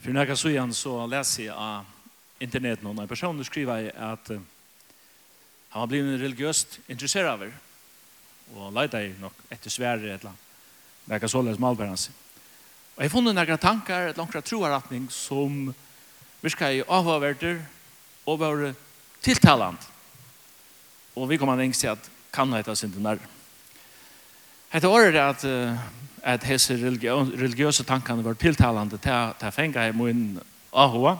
For når jeg så igjen, så leser jeg av interneten og en person skriver jeg at han har blivit religiøst interessert av det. Og leter jeg nok etter svære et eller annet. Det er ikke så løs malbæren sin. Og jeg har funnet noen tanker, et langt troaretning som virker i avhåverter og var tiltalant. Og vi kommer engst til at kan hette sin til nærmere. Hetta er at at hesa religion religiøse tankane var tiltalande til til fenga i mun ahua.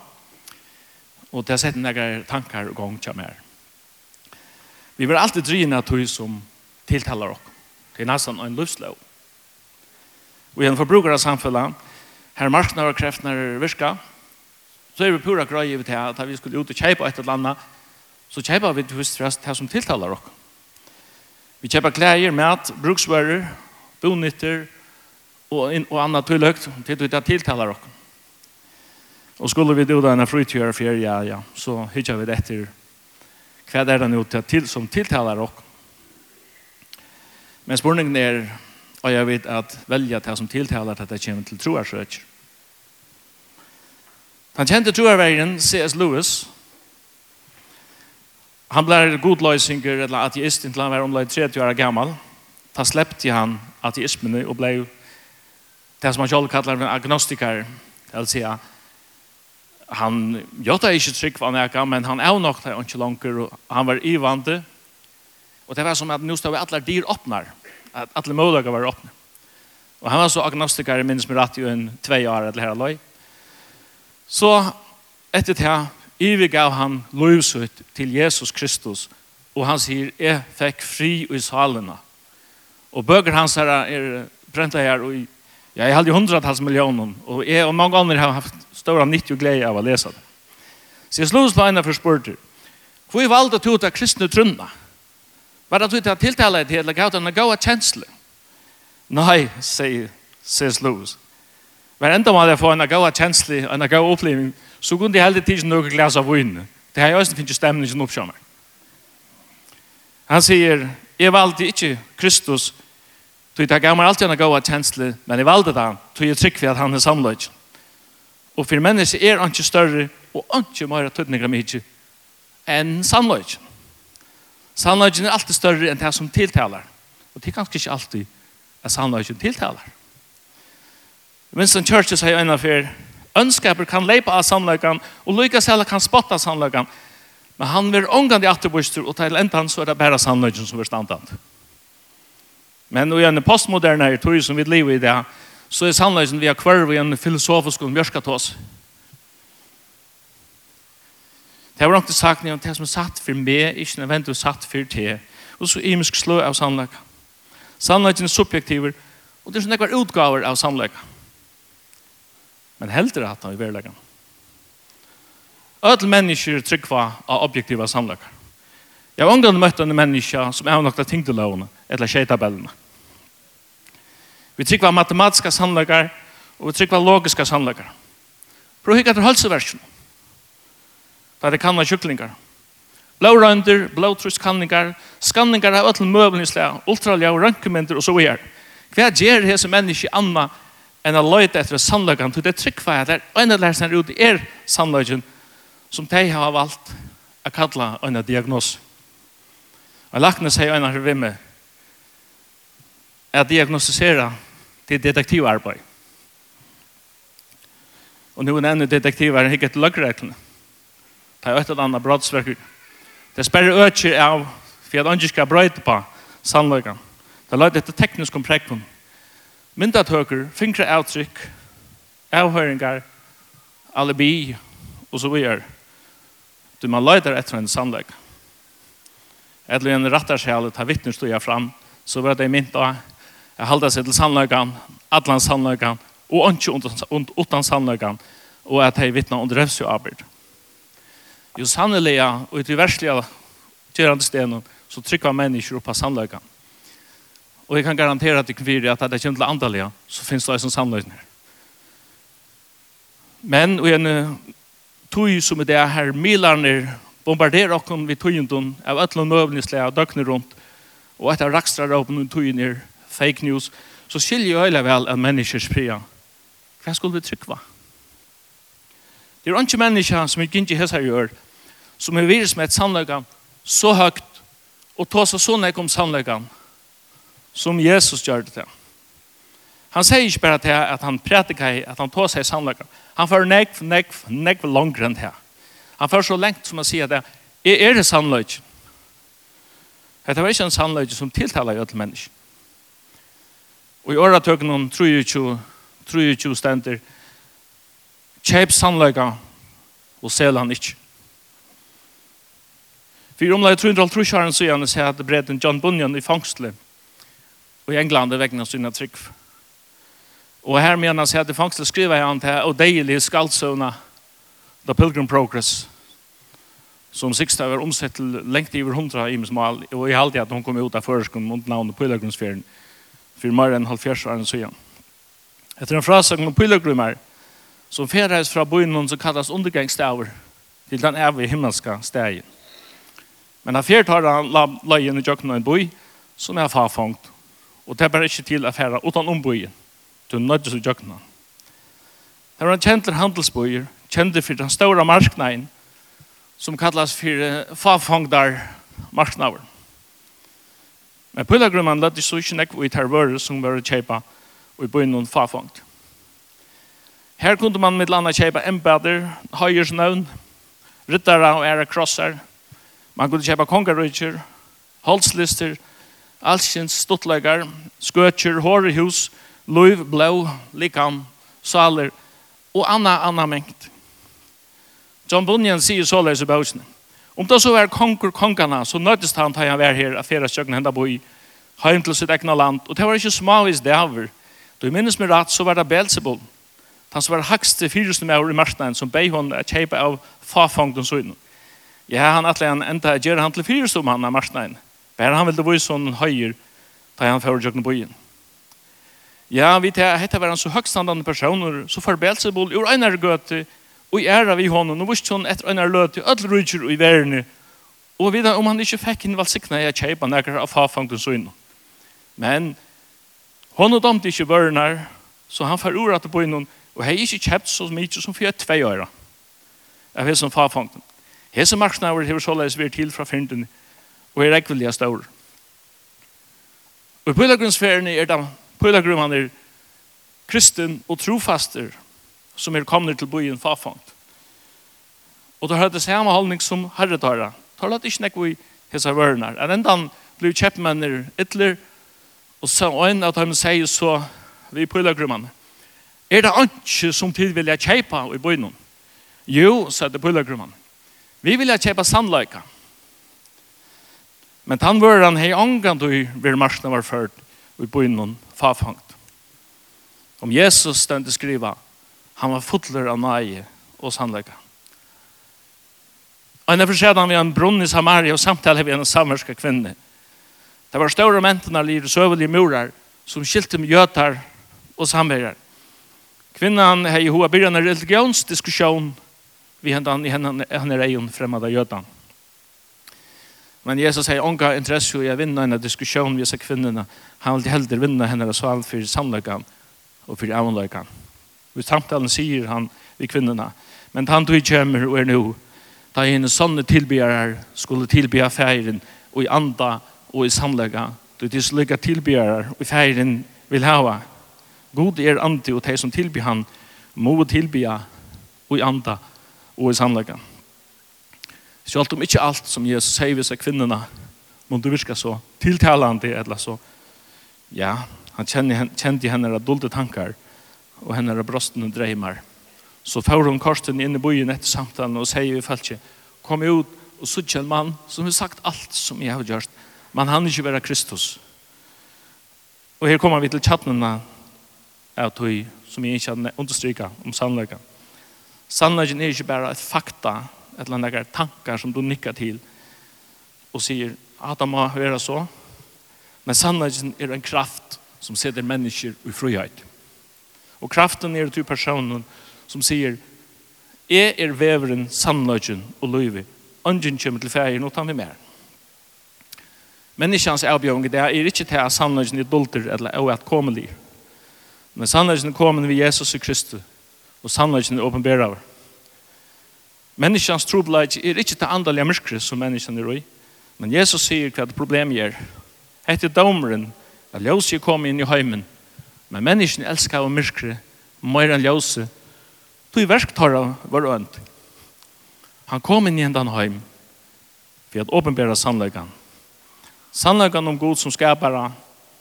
Og til sett nokre tankar og gong kjem her. Vi var alltid drivna tog som tiltalar ok. Til er nesten en livslov. Og i en forbrukare samfunnet, her marknar og kreftene virka, så er vi pura grøy i til at vi skulle ut og kjeipa et eller annet, så kjeipa vi til hos det som tiltalar ok. Vi köper klær, mat, bruksvaror, bonytter och, och annat tullhögt till att det tilltalar oss. Och skulle vi då en frutgöra för ja, ja, så hittar vi det efter vad er det nu till, som tilltalar oss. Men spurningen är og jag vet att välja det som tilltalar att det kommer till troarsöker. Han kjente troarverden C.S. Lewis han blev godlösinger eller ateist inntil han var omlade 30 år gammal. Da slepte han ateismen och blev det som han selv kallar en agnostiker. Alltså han jotta ikke trygg var nekka, men han er nok det ikke langer, og han var ivante. Og det var som at nå stod vi alle dyr åpner, at alle muligheter var åpne. Og han var så agnostiker, minnes med rett i en tvei år eller her løy. Så etter det Ivi gav han lovsut til Jesus Kristus, og han sier, jeg fikk fri i salene. Og bøker hans her er brenta her, og ja, jeg hadde hundratals millioner, og jeg og mange andre har haft større nytt og glede av å lese det. Så jeg slås en av spørter, hvor valgte du til kristne trunna? Var det du til å tiltale til, eller gav den en god kjensle? Nei, sier C.S. Lewis. Hver enda må jeg få en god kjensle, en god opplevelse, så kunne de heller tidsen noe glas av vinn. Det her i østen finnes stemningen opp sammen. Han sier, jeg valgte ikke Kristus, tog jeg gammel alltid en gav kjensle, men jeg valgte det, tog jeg trykk for at han er samlet. Og for mennesker er han ikke større, og han ikke mer tøtninger av mye, enn samlet. Samlet er alltid større enn det som tiltaler. Og det er kanskje ikke alltid at samlet tiltaler. Winston Churchill sier en av affær, Ønskaper kan leipa av sannløkken, og lykkes heller kan spotta sannløkken. Men han vil omgang de atterbostur og til enda så er det bare sannløkken som er standant. Men i en postmoderne er tog som vi lever i det, så er sannløkken vi har kvarv i en filosofisk og mjørskatt oss. Det var ikke sagt noe om det som er satt for meg, ikke nødvendig satt for det. Og så imisk slå av sannløkken. Sannløkken er subjektiver, og det er sånn ekvar utgaver av sannløkken men heldur at han i verleggen. Ødel mennesker tryggva av objektiva samløkker. Jeg har omgående møtt en menneske som er nokta tingdelovene, eller skjeitabellene. Vi tryggva matematiska samløkker, og vi tryggva logiska samløkker. Prøv hikk etter halseversjonen. Da det kanna kjuklingar. Blårønder, blåtruskanningar, skanningar av ödel møvlen ultraljau, rønkementer og så videre. Hva gjør hese menneske anna enn å løyte etter sannløkken, for det trykk for at det er en av seg ut er sannløkken som de har valgt å kalla øyne diagnos. Og lakene sier en av vimme er diagnostisere til detektivarbeid. Og nå er nevner detektivar ikke til løgreglene. Det er et eller annet brottsverker. Det sperrer øker av for at ønsker skal brøyte på sannløkken. Det er løyte etter teknisk komprekken myndatøker, fingre avtrykk, avhøringer, alibi, og så videre. Du man leider etter en sannlegg. Eller en rattarskjale tar vittner stod jeg fram, så var det mynt av jeg halda seg til sannleggan, atlan sannleggan, og ikke utan sannleggan, og at jeg vittna under revsjø arbeid. Jo sannelig, og i verslige gjørende stenen, så trykker mennesker opp av sannleggan. Og jeg kan garantera til kviri at det kommer til andalige, så finnes det eisen samløyner. Men og en tog som er det her milarner bombarderer okken vi togindun av ætlun nøvnislega og døgnet rundt og etter rakstrar okken toginer fake news så skiljer jo heile vel at mennesker spria. Hva skulle vi trykva? Det er ikke mennesker som ikke ikke hessar gjør som er virus med et sannløyga så høgt og tåsa så nek om sannløygan som Jesus gjør det til. Han sier ikke bare til at han prædikar, at han tar seg samlager. Han får nekv, nekv, nekv langere enn det. Han får så lengt som han sier det. Er, er det samlager? Dette var ikke en samlager som tiltaler jo til mennesker. Og i året tøkken om 23, 23 stender, kjøp samlager og sel han ikke. For omlaget 300 trusjaren sier han sier at breden John Bunyan i fangstle, i England vegna sina trygg. Og her menas jeg at det fangst å skrive her han til og deilig skaldsøvna The Pilgrim Progress som siksta var omsett til lengt i hundra i mismal og i halde at hun kom ut av føreskund mot navnet Pilgrimsfjeren for mer enn halvfjerds åren siden. Etter en frasang om Pilgrimer som färdas fra byn som kallas undergangsstaver til den evige himmelska stegen. Men han fjert har han løyen i jøkken en boi som er farfangt Og det er bare ikke til å fære utan ombøyen. Du er nødt til å gjøkna. Det var en kjentlig handelsbøyer, kjent for den store marknaden, som kallas for fafangdar marknader. Men på grunn av lødde så ikke nekve i tervører som var kjeipa og i byen noen fafangt. Her kunde man med landa kjeipa embader, høyers nøvn, ryttara og ære krossar. Man kunne kjeipa kongarøyker, holdslister, Alskjens stuttlegar, skøtjer, hårehus, løyv, blå, likam, saler og anna, anna mengt. John Bunyan sier såleis i bøsene. Om det så var konger kongene, så nøttes han til han var her a fyrre stjøkken henda boi, heim til sitt egna land, og det var ikke smavis det haver. Da jeg minnes meg rett, så var det Belzebul, han som var hakste fyrste med i marknaden, som bei hon å kjeipa av og søgnen. Ja, han atle han enda gjør han til fyrste om han av marknaden. Bare han ville vise en høyer da han fører jøkken på. Ja, vi tar hette var han så høgstandande personer, så får Belzebul ur einar gøte, og i æra vi hånden, og viste hun etter einar løte, ødel rydger i verden, og vi om han ikke fikk inn valsikna jeg kjeipa nekker av fafangten søgn. Men hon og damte ikke vørnar, så han får ur at på innan, og hei ikke kjept så mykje som fyrir tvei øyra. av vet som fafangten. Hese marsnaver hever såleis vi er til fra fyrndene, og er ekviliga stor. Og i pøylagrunnsferien er det pøylagrum er kristen og trofaster som er kommet til byen farfangt. Og da har det samme holdning som herre Da Tar det ikke nekko i hese vørnar. En endan blir kjeppmenner ytler og så en av dem sier så vi pøylagrummene. Er det ikke som tid vilja kjeipa i byen? Jo, sa det pøylagrummene. Vi vilja kjeipa sannleika. Men han var han hei angan du vil marsna var ført og i bøynen fafangt. Om Jesus stendte skriva, han var fotler av nøye og sannlegga. Og når forskjell han vi en brunn i Samaria og samtale vi en samerska kvinne. Det var større mentene lir søvelige murar som skilte med gjøtar og samverjar. Kvinnan hei hoa byrjan en religionsdiskusjon vi hendan i hendan hendan hendan hendan hendan Men Jesus har ånga interesse i å vinne en diskusjon med disse kvinnerne. Han vil heller vinne henne sal for samløkken og for avløkken. Og samtalen sier han i kvinnerne. Men han tog kommer og er nå. Da henne sånne tilbyrer skulle tilby feiren og i anda og i samløkken. du er slike tilbyrer og feiren vil hava. God er andi og de som tilbyr han må tilby og i anda og i samløkken. Selv om ikke alt som Jesus sier ved seg kvinnerne, må du virke så tiltalende, eller så, ja, han kjente henne av dulde tankar, og henne av brostene dreimer. Så får hun korsen inn i byen etter samtalen, og sier vi falt ikke, kom ut og sutt en mann som har sagt alt som jeg har gjort, men han er ikke være Kristus. Og her kommer vi til tjattnene av tog som jeg ikke har understryket om sannleggen. Sannleggen er ikke bare et fakta eller några tankar som du nickar till och säger att det må vara så. Men sannolikheten är en kraft som sätter människor i frihet. Och kraften är till personen som säger är er väveren sannolikheten och löjvet. Ungen kommer till färgen och tar vi mer. Människans avbjörning det är inte till att sannolikheten är dulter eller oatkomelig. Men sannolikheten kommer vid Jesus Kristus och sannolikheten är uppenbarad. Menneskjans trobladje er ikke det andalige mørkere som menneskjen er i. Men Jesus sier hva det problemet er. Hette domeren at ljøse kom inn i heimen. Men menneskjen elsker av mørkere mer enn ljøse. Tog verktøyre var ønt. Han kom inn i hendan heim for å åpenbære sannleggan. Sannleggan om Gud som skapare,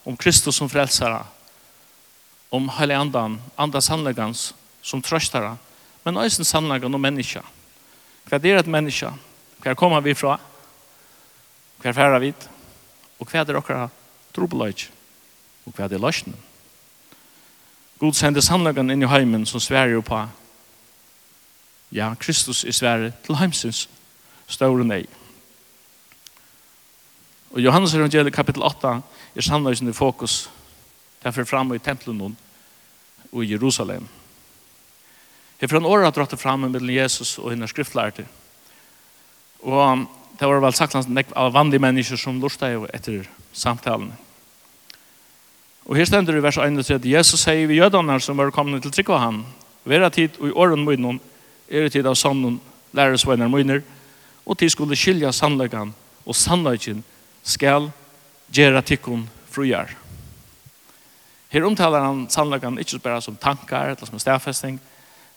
om Kristus som frelsare, om hele andan, andas sannleggans som trøstare, men også sannleggan om menneskja. Hva er et menneske? Hva kommer vi fra? Hva er vi? Og hva er dere trobeløyde? Og hva er løsene? God sender sannløkken inn i heimen som sverger på Ja, Kristus er svære til heimsins ståre nei. Og Johannes evangeliet kapittel 8 er sannløsene i fokus. Derfor framme i tempelen og i Jerusalem. Jeg får en året dratt det fram med Jesus og henne skriftlærte. Og det var vel sagt av vanlige mennesker som lurte jo etter samtalen. Og her stender i vers 1 at Jesus sier vi jødene som var kommet til trykk av ham. Vera tid og i åren munnen er det tid av sannnen lærersvenner munner og til skulle skilja sannleggan og sannleggen skal gjøre tikkun frujar. Her omtaler han sannleggan ikke bare som tankar eller som stafesting,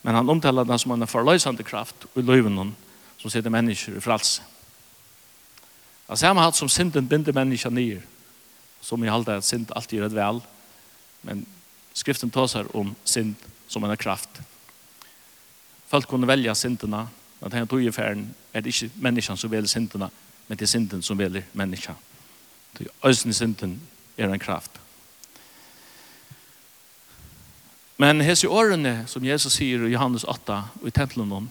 Men han omtalar den som en forløsande kraft i løyven som sitter mennesker i fralse. Han ser hatt som synden binder mennesker nye, som i halde at synd alltid gjør et vel, men skriften tåsar om synd som en kraft. Folk kunne välja syndene, men denne tog i ferden er det ikke menneskene som velger syndene, men det er synden som velger menneskene. Øysen i synden er en kraft. Men hese årene som Jesus sier i Johannes 8 og i tempelen om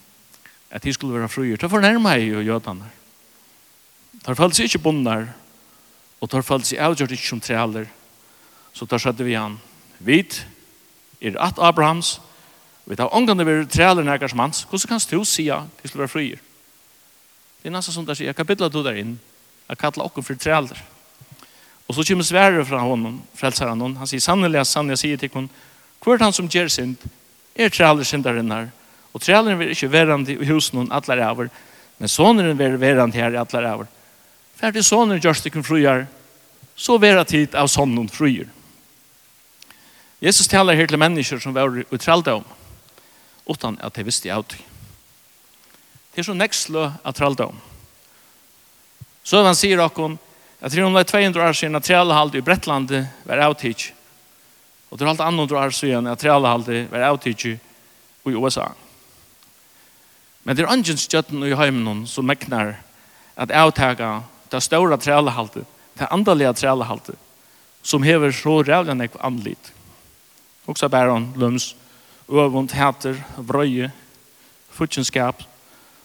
at de skulle være fruer, det fornærmer jeg jo jødene. De følte seg ikke bonder og tar følt seg avgjort ikke som trealer. Så da skjedde vi han. Vi er at Abrahams Vi tar omgående vi træler nærkar som hans. Hvordan kan du si at de skulle være fruer? Det er nesten som det sier, kapitlet du der inn, jeg kallar okkur for trealer. Og så kommer svære fra honom, frelseren. Han sier, sannelig, sannelig, jeg sier til henne, Hvor er han som gjør synd? Er trealer syndaren her. Og trealeren vil ikke være i husen noen atler over, men soneren vil være her i atler over. Ferdig sonen gjør stykken fruer, så være tid av sonen fruer. Jesus taler her til mennesker som var utrelde om, utan at de visste av det. Det er så nekslø av trelde om. Så han sier akkurat, at 300-200 år siden at trelde i Bretlandet var avtidig, Og det er alt annet år siden at trealehalde var avtidsi i USA. Men det er ungen støtten i heimen som meknar at avtaga det ståra trealehalde, det andalega trealehalde, som hever så rævlig nek anlit. Også bæron, lums, øvund, hæter, vrøye, futtjenskap,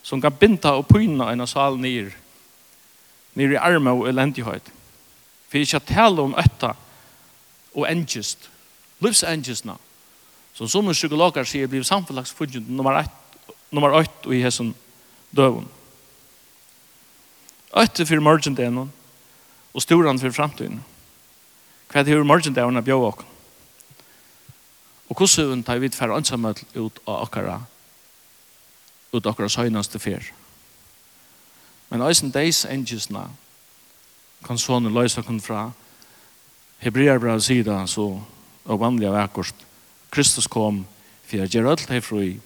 som kan binda og pyna en av salen nir, nir i arme og elendighet. For ikke at tale om øtta og engest, livsengjelsene, som som psykologer sier blir samfunnlagsfunnet nummer 1, nummer 8 i hessen døven. Øtte for morgendenen og storan for framtiden. Hva er det hver morgendenen er bjør åkken? Og hvordan tar vi for ansamhet ut av akkara ut av akkara søgnaste fyr. Men eisen deis engjelsene kan sånne løse kun fra Hebreerbrevet sida så og vanlige vekkort. Kristus kom for jeg gjør alt herfru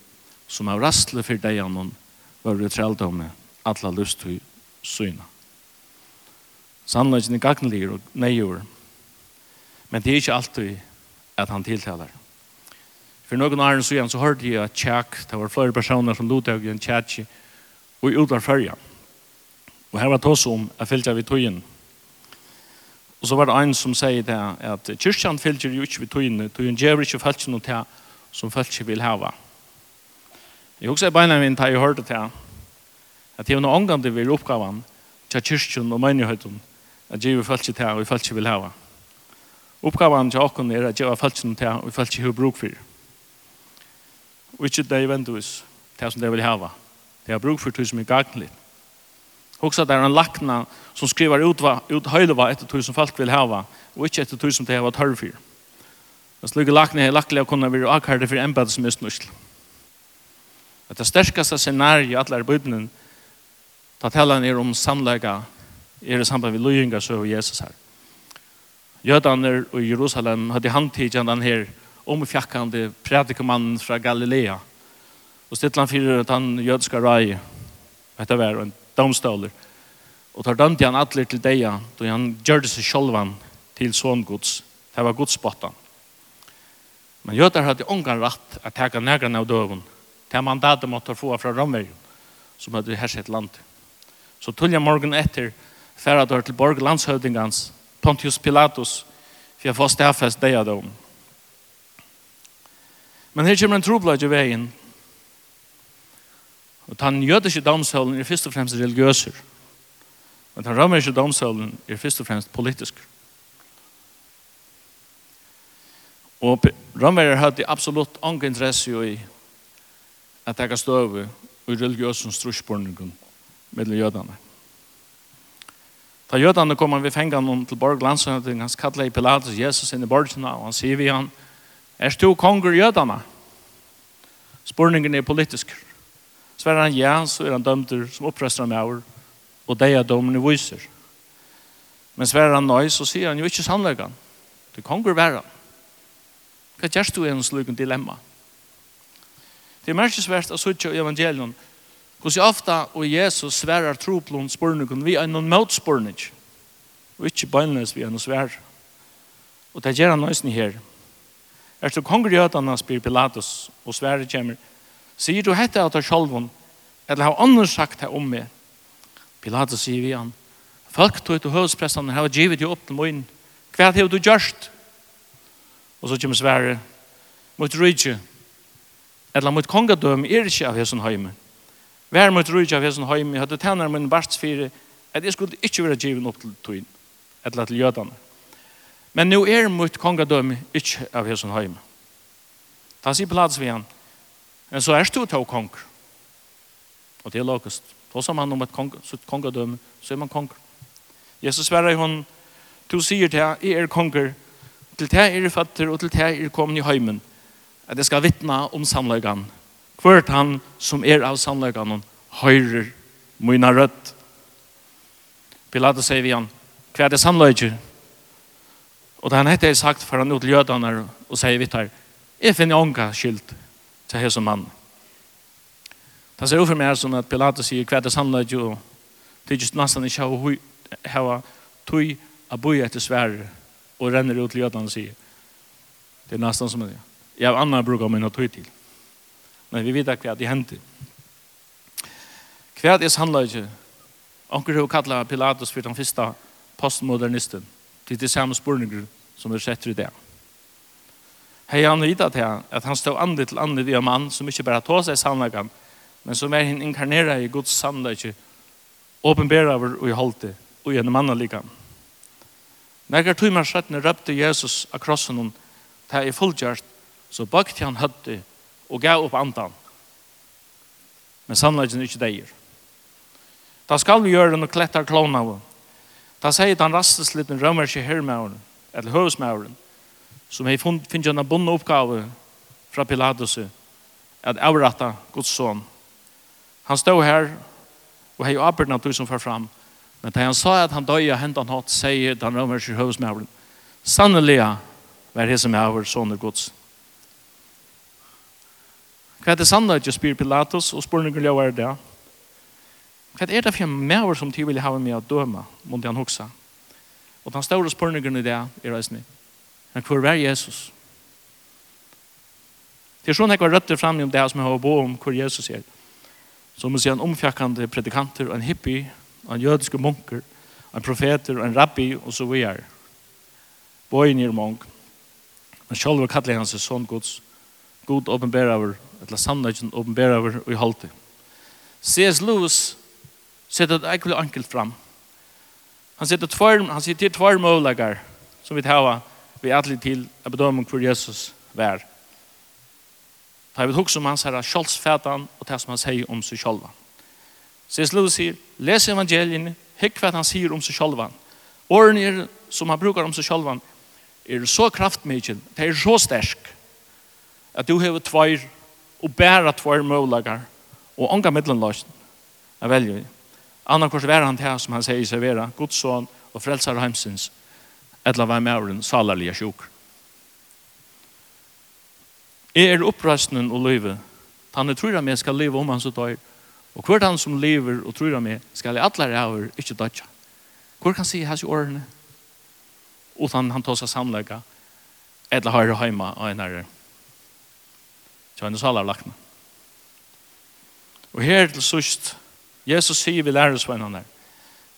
som av rastle for deg annan var det treldomne alle lyst til syne. Sannleggen er gagnelig og neigjord, men det er ikke alltid at han tiltaler. For noen år siden så hørte jeg at tjekk, det var flere personer som lotet i en tjekk, og i utvar fyrja. Og her var det også om at av i togjen, Og så var det en som sier det at kyrkjan fylgjer jo ikke ved tøyene, tøyen gjør ikke følger noe til som følger vil hava. Jeg husker beina min da jeg hørte til at det er noe omgang det vil oppgaven til kyrkjan og menighetun at gjør følger til og følger vil hava. Oppgaven til åkken er at gjør følger noe til og følger har bruk for. Og ikke det er vendus til som det vil hava. Det er bruk for tøy som er gagnlig. Huxa där en lackna som skriver ut vad ut höjleva efter tusen folk vill hava och inte efter tusen det har törr för. Det skulle lackna här lackliga kunna vi akkarde för en bättre snusl. Att det sterkaste scenariet i alla bibeln ta tala ner om sannlega er det samband med löjingar så Jesus här. Jödaner och Jerusalem hade handtidigt den här omfjakkande predikamannen från Galilea. Och stittlan fyrir för att han jödska rai. etter var en domstoler. Og tar dømte han atler til deia, då han gjør det seg sjolvan til sån gods. Det var godsbottan. Men jøtar hadde ångan rett at teka negran av døven. til mandatet måtte få fra Romverjen, som hadde herset land. Så tullja morgen etter, færa dør til borg landshøvdingans, Pontius Pilatus, for jeg får stafest deia døven. Men her kommer en troblad i veien, Og den jødiske domstolen er først og fremst religiøser. Men den romerske domstolen er først og fremst politisk. Og romerer hadde absolutt anke interesse i at jeg kan støve i religiøse strusjborningen mellom jødene. Da jødene kom han ved fengene til borg så han kallet i Pilatus Jesus inn i borgene, og han sier vi han, er du konger jødene? Spørningen er politisk. Svarer han ja, så er han dømt som opprester med over, og det er domene viser. Men svarer han nøy, så sier han jo ikke sannleggen. Du kan gå være. Hva gjør du i en slik dilemma? Det er merkesvært å sitte i evangelien Hos jeg ofte og Jesus sverar troplån spørningen vi er noen motspørning og ikke bøgnløs vi er noen svær. Og det gjør han nøysen her. Er du konger gjøtene spyr Pilatus og svære kommer Sier du hette av deg selv, eller har andre sagt her om meg? Pilatus sier vi han, folk tog til høvdspressene, har givet jo opp til morgen. Hva har du gjort? Og så kommer svære, mot rydde, eller mot kongadøm er ikke av hesson heime. Vær mot rydde av hesson heime, hadde tæner min bartsfire, at jeg skulle ikke være givet opp til tog, eller til jødene. Men nu er mot kongadøm ikke av hesson heime. Da sier Pilatus vi han, Men så er du til kong. Og det er lokast. Da som han om et kong, kongadømme, så er man kong. Jesus sverre hon, du sier til jeg er konger, til jeg er fatter og til jeg er kommet i heimen, at jeg skal vittna om samleggene. Hvert han som er av samleggene, høyrer mine rødt. Pilatus sier vi han, hva er det samleggene? Og da han hette er sagt for han ut og sier vi tar, jeg finner ånga skyldt til hese mann. Det ser ut for meg som at Pilatus sier hva det samlet jo, det er just nesten ikke hva tog a boi etter sverre og renner ut til jødene og sier det er nesten som det. Jeg har annet bruk av min og tog til. Men vi vet hva det hender. Hva det samlet jo, Onker har kallet Pilatus for den første postmodernisten. Det er det samme spørninger som er sett i det hei han vidat her, at han stod andre til andre i en mann som ikke bare tog seg sannleggen, men som er hinn inkarnera i Guds sannleggen, åpenbæra over og i holdt og gjennom mannen like. Når jeg tog meg sættene røpte Jesus av krossen hon, til jeg fullgjørt, så bakte han høtte og gav opp andan. Men sannleggen er ikke deir. Da skal vi gjøre noe klettar klon av. Da sier han rastes liten rømmerske hermauren, eller høvesmauren, som har funnit en bonde oppgave fra Pilatus at avratta Guds son. Han stod her og har jo avbrytna du som får fram. Men da han sa at han døg av hendan hatt, sier den romerske høvesmævren, Sannelig var det som er vår son Guds. Hva er det sannhet jeg spyr Pilatus, og spurningen jeg var det? Hva er det for en mæver som de vil ha med å døme, måtte han huske? Og den store spørningen i det er reisende. Men hvor var Jesus? Det er sånn jeg var rødt frem om det som jeg har bo om hvor Jesus er. Så man si en omfjakkende predikanter, en hippie, en jødiske munker, en profeter, en rabbi, og så videre. Bøyen er mange. Men selv kallar han seg sånn gods. God åpenbærer over, eller sannheten åpenbærer over og i halte. C.S. Lewis setter det ekkert enkelt fram. Han setter tvær, han setter tvær målager som vi tar vi alle til å bedømme hvor Jesus var. Da vi hugsa om hans herre kjoldsfætan og det som han sier om seg sjølva. C.S. Lewis sier, les evangelien, hekk hva han sier om seg sjølva. Årene er, som han brukar om seg sjølva er så kraftmikil, det er så sterk, at du har tvær, og bæra tvær møvlagar og ånga middelenløsning er Anna Annarkors vera han til, som han sier seg vera, Guds son og frelsar heimsins eller var mauren salarlige sjuk. Jeg er opprøsningen og løyve. Han er tror jeg meg skal leve om han så døyr. Og hvert han som lever og tror jeg meg skal i alle ræver ikke dødja. Hvor kan si hans i årene? Og han, han tar seg samlega eller har jeg hjemme av en herre. Så han er salarlagna. Og her til sørst, Jesus sier vi lærer oss hva han er.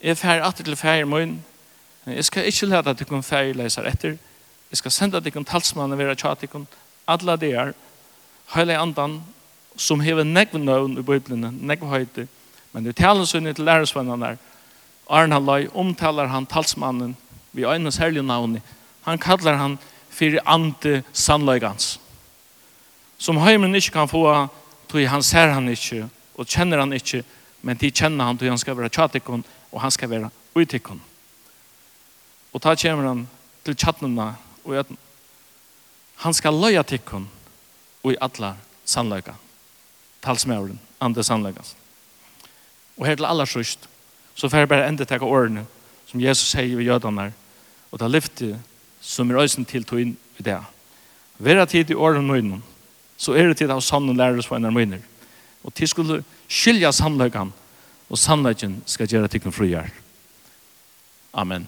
Jeg fer atter til fer i Jeg skal ikke lade at dere ferdigleser etter. Jeg skal sende dere talsmannen være tjatt dere alle det er hele andan som hever negv nøvn i bøyblene, negv høyte. Men det taler så til læresvennene der. Arne Halløy omtaler han talsmannen vi øynes herlige navn. Han kallar han fyrir ante sannløygans. Som heimen ikke kan få tog han ser han ikke og kjenner han ikke, men de kjenner han tog han skal være tjatikon og han skal være utikon. Og ta kommer han til tjattnene og at han skal løye tikkun og i alle sannløyga. Talsmøren, andre sannløygas. Og her til aller sørst, så får jeg bare enda teka årene som Jesus sier ved jødene og ta lyfte som er øysen til tog inn i det. Vera tid i årene nøynen, så er det tid av sann og lærer for en av møyner. Og til skulle skilja sannløygan, og sannløygan skal gjøre tikkun frugjær. Amen.